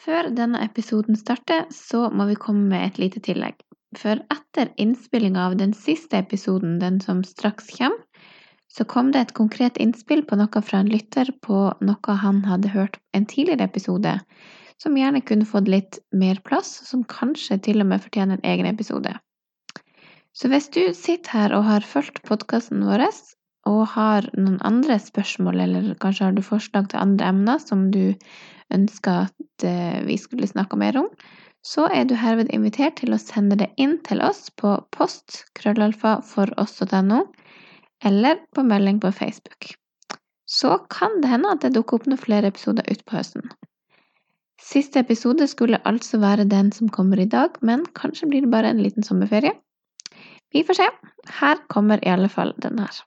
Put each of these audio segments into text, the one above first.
Før denne episoden starter, så må vi komme med et lite tillegg. For etter innspillinga av den siste episoden, den som straks kommer, så kom det et konkret innspill på noe fra en lytter på noe han hadde hørt en tidligere episode, som gjerne kunne fått litt mer plass, som kanskje til og med fortjener en egen episode. Så hvis du sitter her og har fulgt podkasten vår, og har noen andre spørsmål, eller kanskje har du forslag til andre emner som du ønsker vi skulle snakke mer om, så er du herved invitert til å sende det inn til oss på post krøllalfa for oss.no, eller på melding på Facebook. Så kan det hende at det dukker opp noen flere episoder utpå høsten. Siste episode skulle altså være den som kommer i dag, men kanskje blir det bare en liten sommerferie. Vi får se. Her kommer i alle fall den her.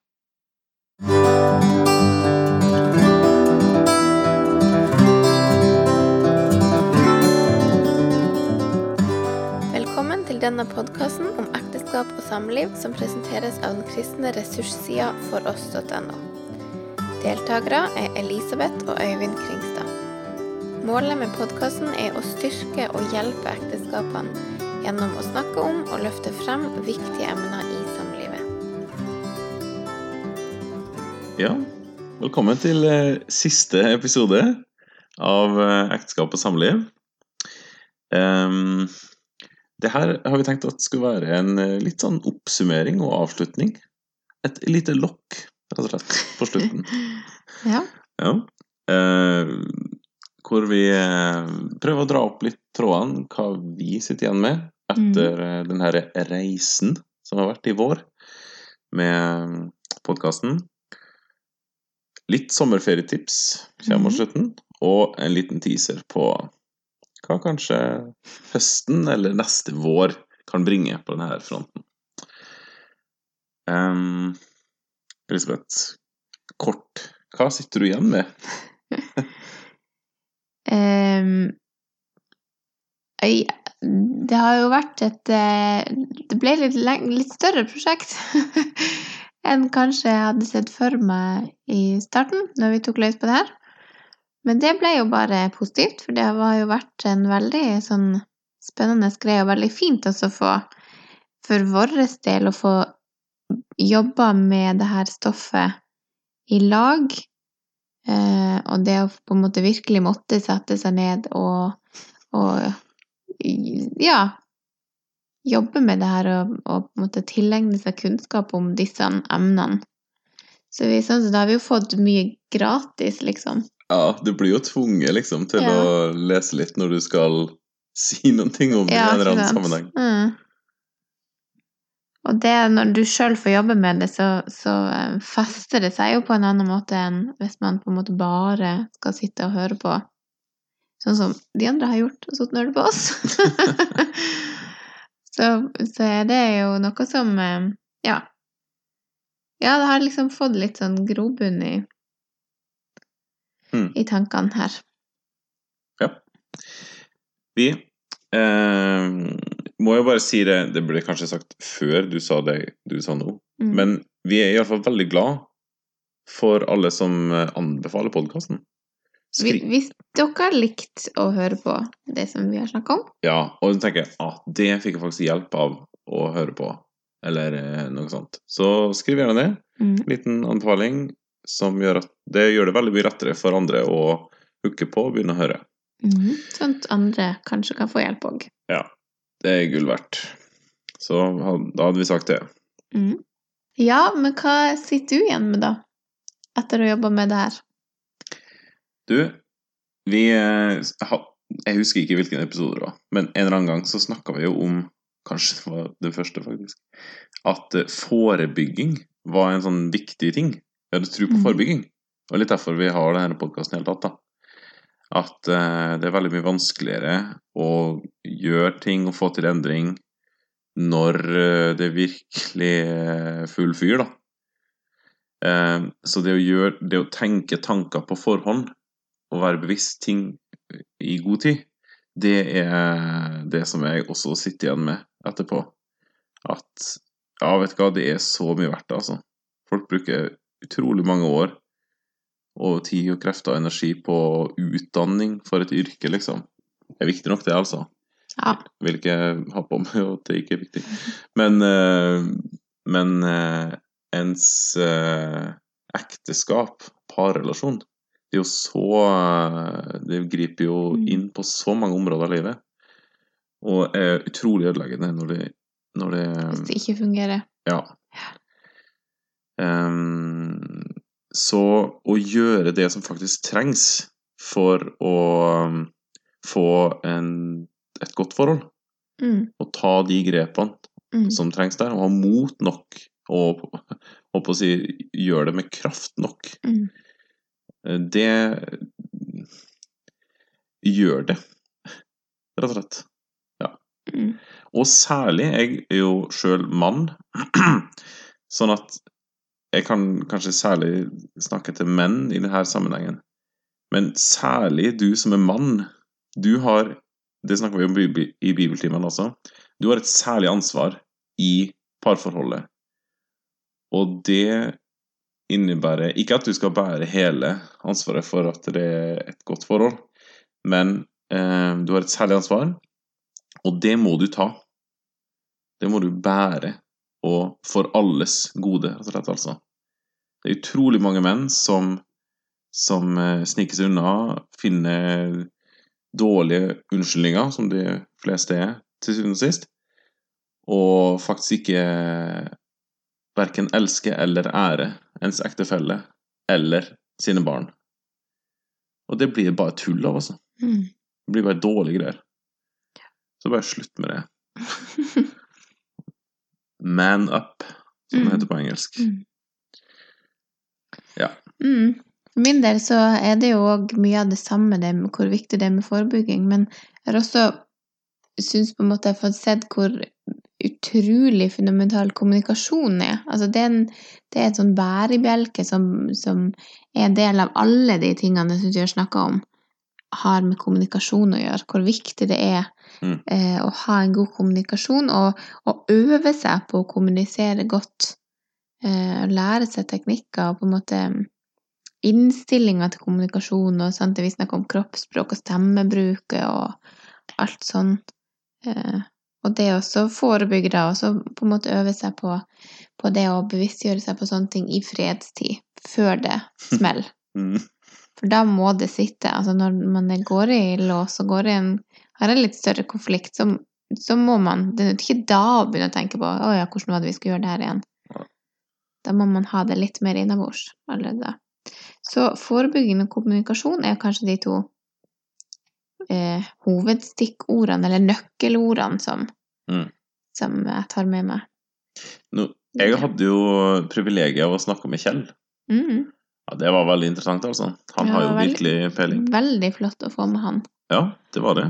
Denne podkasten om ekteskap og samliv som presenteres av den kristne ressurssida foross.no. Deltakere er Elisabeth og Øyvind Kringstad. Målet med podkasten er å styrke og hjelpe ekteskapene gjennom å snakke om og løfte frem viktige emner i samlivet. Ja, velkommen til eh, siste episode av eh, Ekteskap og samliv. Um, det her har vi tenkt at skulle være en eh, litt sånn oppsummering og avslutning. Et lite lokk, rett og slett, på slutten. Ja. Ja. Eh, hvor vi eh, prøver å dra opp litt trådene, hva vi sitter igjen med etter mm. den her reisen som har vært i vår med podkasten. Litt sommerferietips kommer mot mm. slutten, og en liten teaser på hva kanskje høsten eller neste vår kan bringe på denne fronten. Um, Elisabeth, kort, hva sitter du igjen med? um, det har jo vært et eh, Det ble litt, litt større prosjekt enn kanskje jeg hadde sett for meg i starten, når vi tok løs på det her. Men det ble jo bare positivt, for det har jo vært en veldig sånn spennende greie og veldig fint også få, for vår del, å få jobba med det her stoffet i lag. Eh, og det å på en måte virkelig måtte sette seg ned og, og ja, jobbe med det her og, og på en måte tilegne seg kunnskap om disse emnene. Så vi, sånn, så da har vi jo fått mye gratis, liksom. Ja, du blir jo tvunget liksom til Ja. å lese litt når du skal si noen ting om det i en eller annen sammenheng. Mm. Og det, når du sjøl får jobbe med det, så, så eh, fester det seg jo på en annen måte enn hvis man på en måte bare skal sitte og høre på. Sånn som de andre har gjort, og sittet og hørt på oss. så, så er det jo noe som eh, Ja. Ja, det har liksom fått litt sånn grobunn i, Mm. i tankene her. Ja. Vi eh, må jo bare si det, det ble kanskje sagt før du sa det du sa nå, Mm. men vi er iallfall veldig glad for alle som eh, anbefaler podkasten. Hvis dere har likt å høre på det som vi har snakka om, Ja, og så tenker jeg ah, det fikk jeg faktisk hjelp av å høre på, eller eh, noe sånt. Så skriv gjerne det. mm. liten anbefaling som gjør at det gjør det veldig mye rettere for andre å hooke på og begynne å høre. Mm, Sånn at andre kanskje kan få hjelp òg. Det er gull verdt. Så da hadde vi sagt det. Mm. Ja, men hva sitter du igjen med, da? Etter å ha jobba med det her? Du, vi eh, Jeg husker ikke hvilken episode det var, men en eller annen gang så snakka vi jo om Kanskje det var det første, faktisk. At eh, forebygging var en sånn viktig ting. Vi hadde tro på Mhm. forebygging. Og litt derfor vi har denne podkasten i hele tatt. da. At eh, det er veldig mye vanskeligere å gjøre ting og få til endring når eh, det er virkelig eh, full fyr, da. Eh, så det å, gjøre, det å tenke tanker på forhånd og være bevisst ting i god tid, det er det som jeg også sitter igjen med etterpå. At ja, vet du hva, det er så mye verdt altså. Folk bruker utrolig mange år og tid og krefter og energi på utdanning for et yrke, liksom. er viktig nok, det, altså. Ja. Vil ikke ha på meg at det ikke er viktig. Men, eh, men eh, ens eh, ekteskap, parrelasjon, det er jo så Det griper jo Mm. inn på så mange områder av livet. Og er utrolig ødeleggende når det, når det Hvis det ikke fungerer. Ja. Ehm, så å gjøre det som faktisk trengs for å um, få en, et godt forhold, Mm. og ta de grepene Mm. som trengs der, og ha mot nok, og holdt på å si, gjøre det med kraft nok, Mm. eh, det gjør det, rett og slett. Mm. Og særlig, jeg er jo sjøl mann, sånn at jeg kan kanskje særlig snakke til menn i denne sammenhengen. Men særlig du som er mann, du har Det snakker vi om i bibeltimene bibeltimen også. Du har et særlig ansvar i parforholdet. Og det innebærer ikke at du skal bære hele ansvaret for at det er et godt forhold, men eh, du har et særlig ansvar, og det må du ta. Det må du bære, og for alles gode, rett og slett, altså. Det er utrolig mange menn som, som eh, sniker seg unna, finner dårlige unnskyldninger, som de fleste er, til syvende og sist, og faktisk ikke verken elsker eller ære ens ektefelle eller sine barn. Og det blir bare tull av, altså. Mm. Det blir bare dårlige greier. Så bare slutt med det. Man up, som det Mm. heter på engelsk. Mm. Ja. Mm. For min del så er det jo òg mye av det samme, det med hvor viktig det er med forebygging. Men jeg har også syns på en måte jeg har fått sett hvor utrolig fundamental kommunikasjon er. Altså det er, en, det er et sånn bærebjelke som, som er en del av alle de tingene jeg syns vi har snakka om, har med kommunikasjon å gjøre. Hvor viktig det er Mm. eh, å ha en god kommunikasjon og, og øve seg på å kommunisere godt. Eh, lære seg teknikker og på en måte innstillinga til kommunikasjon og det vi snakker om kroppsspråk og stemmebruket og alt sånn. Eh, og det også forebygge da, og så på en måte øve seg på, på det å bevisstgjøre seg på sånne ting i fredstid, før det smeller. Mm. For da må det sitte. Altså når man går i lås og går i en, har en litt større konflikt, så, så må man Det er ikke da å begynne å tenke på å ja, hvordan var det vi skulle gjøre det her igjen. Da må man ha det litt mer innabords allerede da. Så forebygging og kommunikasjon er kanskje de to eh, hovedstikkordene, eller nøkkelordene, som, Mm. som jeg tar med meg. Nå, jeg hadde jo privilegiet av å snakke med Kjell. Mm. Ja, Det var veldig interessant, altså. Han Ja, har jo virkelig peiling. Veldig flott å få med han. Ja, det var det.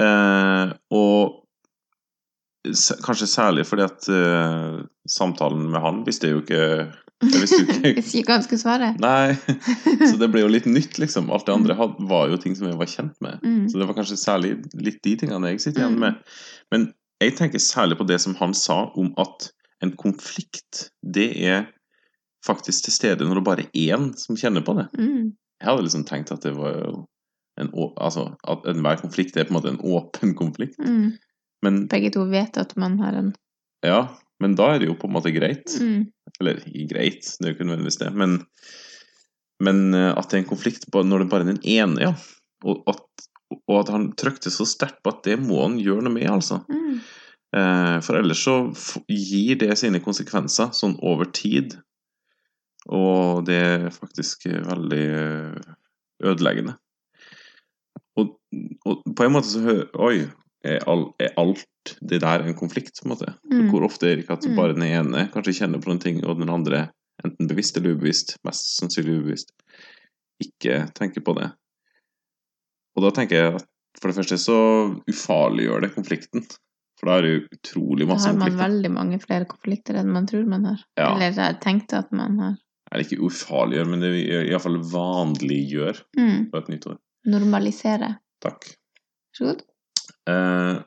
Eh, og kanskje særlig fordi at eh, samtalen med han visste jeg jo ikke Jeg visste jo ikke ikke han skulle svare. Nei, så det ble jo litt nytt, liksom. Alt det andre var jo ting som jeg var kjent med. Mm. Så det var kanskje særlig litt de tingene jeg sitter igjen Mm. med. Men jeg tenker særlig på det som han sa om at en konflikt, det er faktisk til stede når det bare er én som kjenner på det. Mm. Jeg hadde liksom tenkt at det var en, altså, at enhver konflikt er på en måte en åpen konflikt. Mm. Men, Begge to vet at man har en ja, men da er det jo på en måte greit. mm. Eller greit, det er jo ikke nødvendigvis det, men, men eh, at det er en konflikt når det bare er den ene, ja. Og at, og at han trykte så sterkt på at det må han gjøre noe med, altså. Mm. Eh, For ellers så gir det sine konsekvenser sånn over tid. Og det er faktisk eh, veldig ødeleggende. Og, på en måte så hører Oi, er, all, er alt det der en konflikt, på en måte? Mm. Hvor ofte er det ikke at Mm. bare den ene kanskje kjenner på noen ting, og den andre, enten bevisst eller ubevisst, mest sannsynlig ubevisst, ikke tenker på det? Og da tenker jeg at for det første så ufarliggjør det konflikten. For da er det jo utrolig masse konflikter. Da har man konflikter. veldig mange flere konflikter enn man tror man har. Ja. Eller tenkte at man har. Eller ikke ufarliggjør, men det iallfall vanliggjør Mm. på et nytt år. Normalisere. Takk. Vær så god. Eh,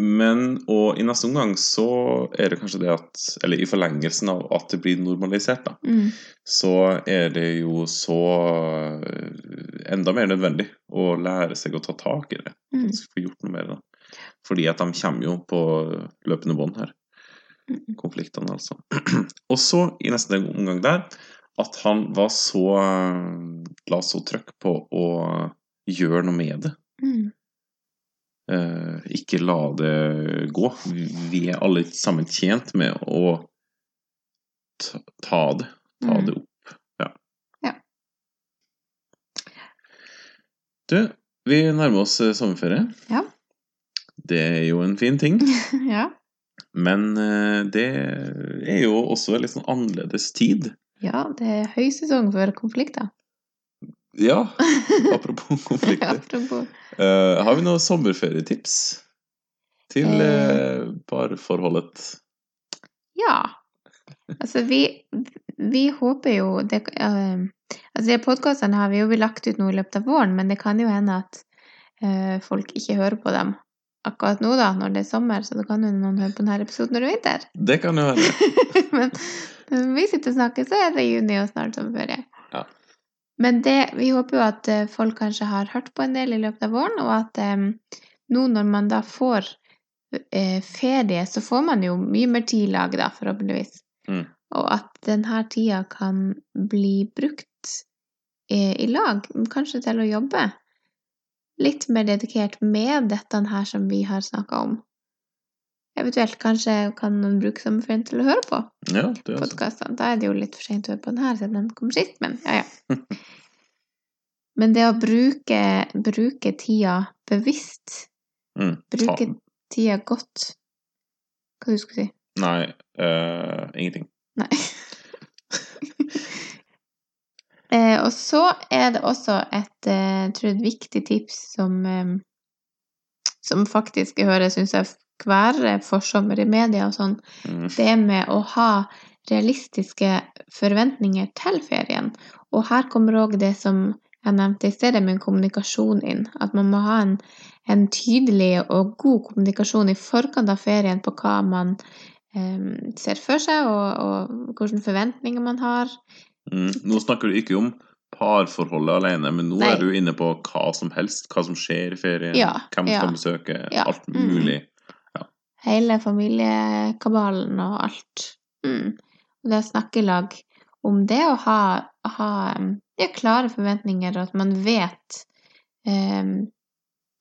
Men og i neste omgang så er det kanskje det at Eller i forlengelsen av at det blir normalisert, da, Mm. så er det jo så eh, enda mer nødvendig å lære seg å ta tak i det. Mm. Få gjort noe mer, da. Fordi at de kommer jo på løpende bånd her. Mm. Konfliktene, altså. Og så, i neste omgang der, at han var så eh, La så trøkk på å gjøre noe med det. Mm. Eh, ikke la det gå. Vi er alle sammen tjent med å ta, ta det. Ta Mm. det opp. Ja. Ja. Du, vi nærmer oss eh, sommerferie. Ja. Det er jo en fin ting. ja. Men eh, det er jo også en litt sånn annerledes tid. Ja, det er høysesong for konflikter. Ja, apropos konflikter. Apropos. Uh, har vi noen sommerferietips til uh, parforholdet? Ja. Altså, vi, vi håper jo det, uh, Altså, de podkastene har vi jo lagt ut nå i løpet av våren, men det kan jo hende at folk ikke hører på dem akkurat nå, da, når det er sommer, så det kan jo noen høre på denne episoden når det er vinter. Det kan jo være. men når vi sitter og snakker, så er det juni og snart sommerferie. Men det, vi håper jo at eh, folk kanskje har hørt på en del i løpet av våren, og at eh, nå når man da får eh, ferie, så får man jo mye mer tid i lag, da, forhåpentligvis. Mm. Og at denne tida kan bli brukt eh, i lag, kanskje til å jobbe litt mer dedikert med dette her som vi har snakka om. Eventuelt kanskje kan noen bruke sommerferien til å høre på Ja, podkastene. Da er det jo litt for sent å høre på den her siden den kom sist, men ja, ja. Men det å bruke, bruke tida bevisst, mm. bruke tida godt Hva du skulle si? Nei, uh, ingenting. Nei. eh, og så er det også et, eh, jeg tror et viktig tips som, eh, som faktisk jeg hører, syns jeg, hver forsommer i media og sånn, Mm. det med å ha realistiske forventninger til ferien. Og her kommer òg det som jeg nevnte i stedet, med kommunikasjon inn. At man må ha en, en tydelig og god kommunikasjon i forkant av ferien på hva man eh, ser for seg, og, og hvilke forventninger man har. Mm. Nå snakker du ikke om parforholdet alene, men nå Nei. er du inne på hva som helst. Hva som skjer i ferien, Ja, hvem ja. skal besøke, Ja, alt mm. Hele familiekabalen og alt. Mm. Og det å snakke i lag om det, og ha, ha ja, klare forventninger, og at man vet eh,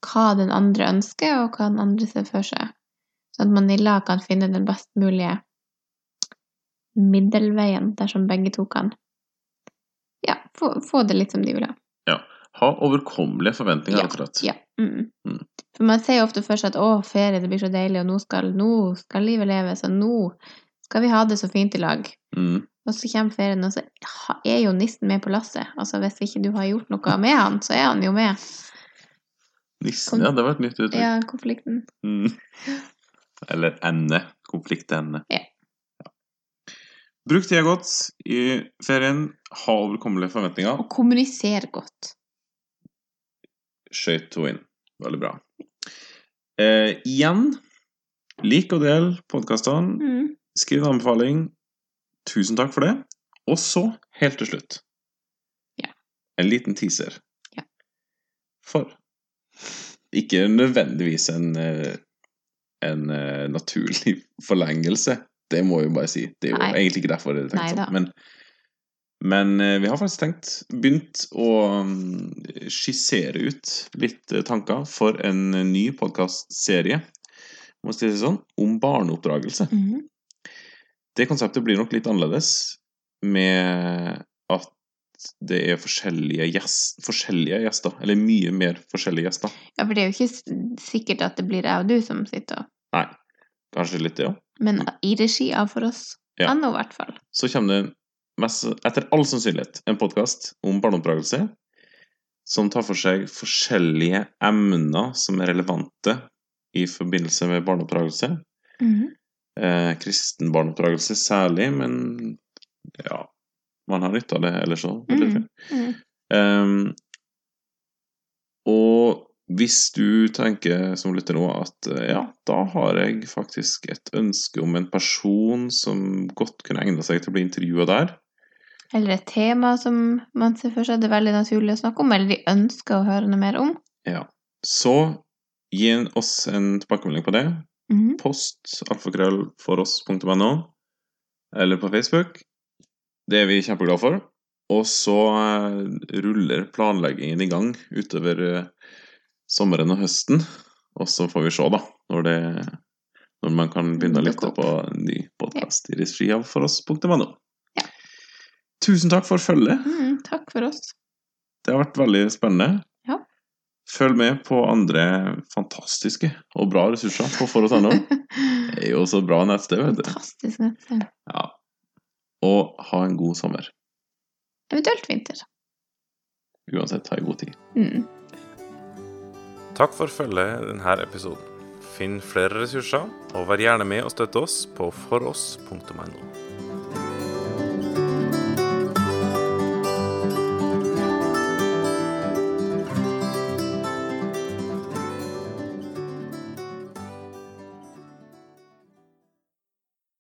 hva den andre ønsker, og hva den andre ser for seg. Sånn at man i lag kan finne den best mulige middelveien, dersom begge to kan ja, få, få det litt som de vil ha. Ha overkommelige forventninger, rett og slett. Ja. Mm. Mm. For man jo ofte først at å, ferie, det blir så deilig, og nå skal, nå skal livet leves, og nå skal vi ha det så fint i lag. Mm. Og så kommer ferien, og så er jo nissen med på lasset. Altså hvis ikke du har gjort noe med han, så er han jo med. Nissen, ja, det var et nytt uttrykk. Ja, konflikten. Mm. Eller ende. Konfliktende. Ja. Bruk tida godt i ferien. Ha overkommelige forventninger. Og kommunisere godt. Skøyt to inn. Veldig bra. Eh, igjen, lik og del podkastene. Mm. Skriv en anbefaling. Tusen takk for det. Og så, helt til slutt, Ja. en liten teaser. Ja. For ikke nødvendigvis en, eh, en eh, naturlig forlengelse. Det må jeg jo bare si. Det er jo Nei. egentlig ikke derfor det er tenkt sånn. Men, men eh, vi har faktisk tenkt, begynt å mm, skissere ut litt eh, tanker for en eh, ny podkastserie, må si det sånn, om barneoppdragelse. Mhm. Det konseptet blir nok litt annerledes med at det er forskjellige, gjest, forskjellige gjester, eller mye mer forskjellige gjester. Ja, for det er jo ikke sikkert at det blir jeg og du som sitter og Nei, kanskje litt det òg. Men i regi av For oss. Ja. Ennå, i hvert fall. Så kommer det mest, etter all sannsynlighet en podkast om barneoppdragelse som tar for seg forskjellige emner som er relevante i forbindelse med barneoppdragelse. Mhm. Eh, kristen barneoppdragelse særlig, men ja Man har nytte av det ellers òg. Mm -hmm. Um, og hvis du tenker som lytter nå at eh, ja, da har jeg faktisk et ønske om en person som godt kunne egna seg til å bli intervjua der, Eller et tema som man ser for seg det er veldig naturlig å snakke om, eller de ønsker å høre noe mer om. ja, så gi oss en tilbakemelding på det. Mhm. Post alfakrøllfoross.no, eller på Facebook. Det er vi kjempeglade for. Og så eh, ruller planleggingen i gang utover eh, sommeren og høsten. Og så får vi se, da, når, det, når man kan begynne å lytte på en ny podkast i regi av foross.no. Tusen takk for følget. Mm, takk for oss. Det har vært veldig spennende. Ja. Følg med på andre fantastiske og bra ressurser på foross.no. Det er jo så bra nettsted, vet du. Fantastisk nettsted. Ja. Og ha en god sommer. Eventuelt vinter. Uansett, ha en god tid. Mm. Takk for følget i denne episoden. Finn flere ressurser, og vær gjerne med og støtte oss på foross.no.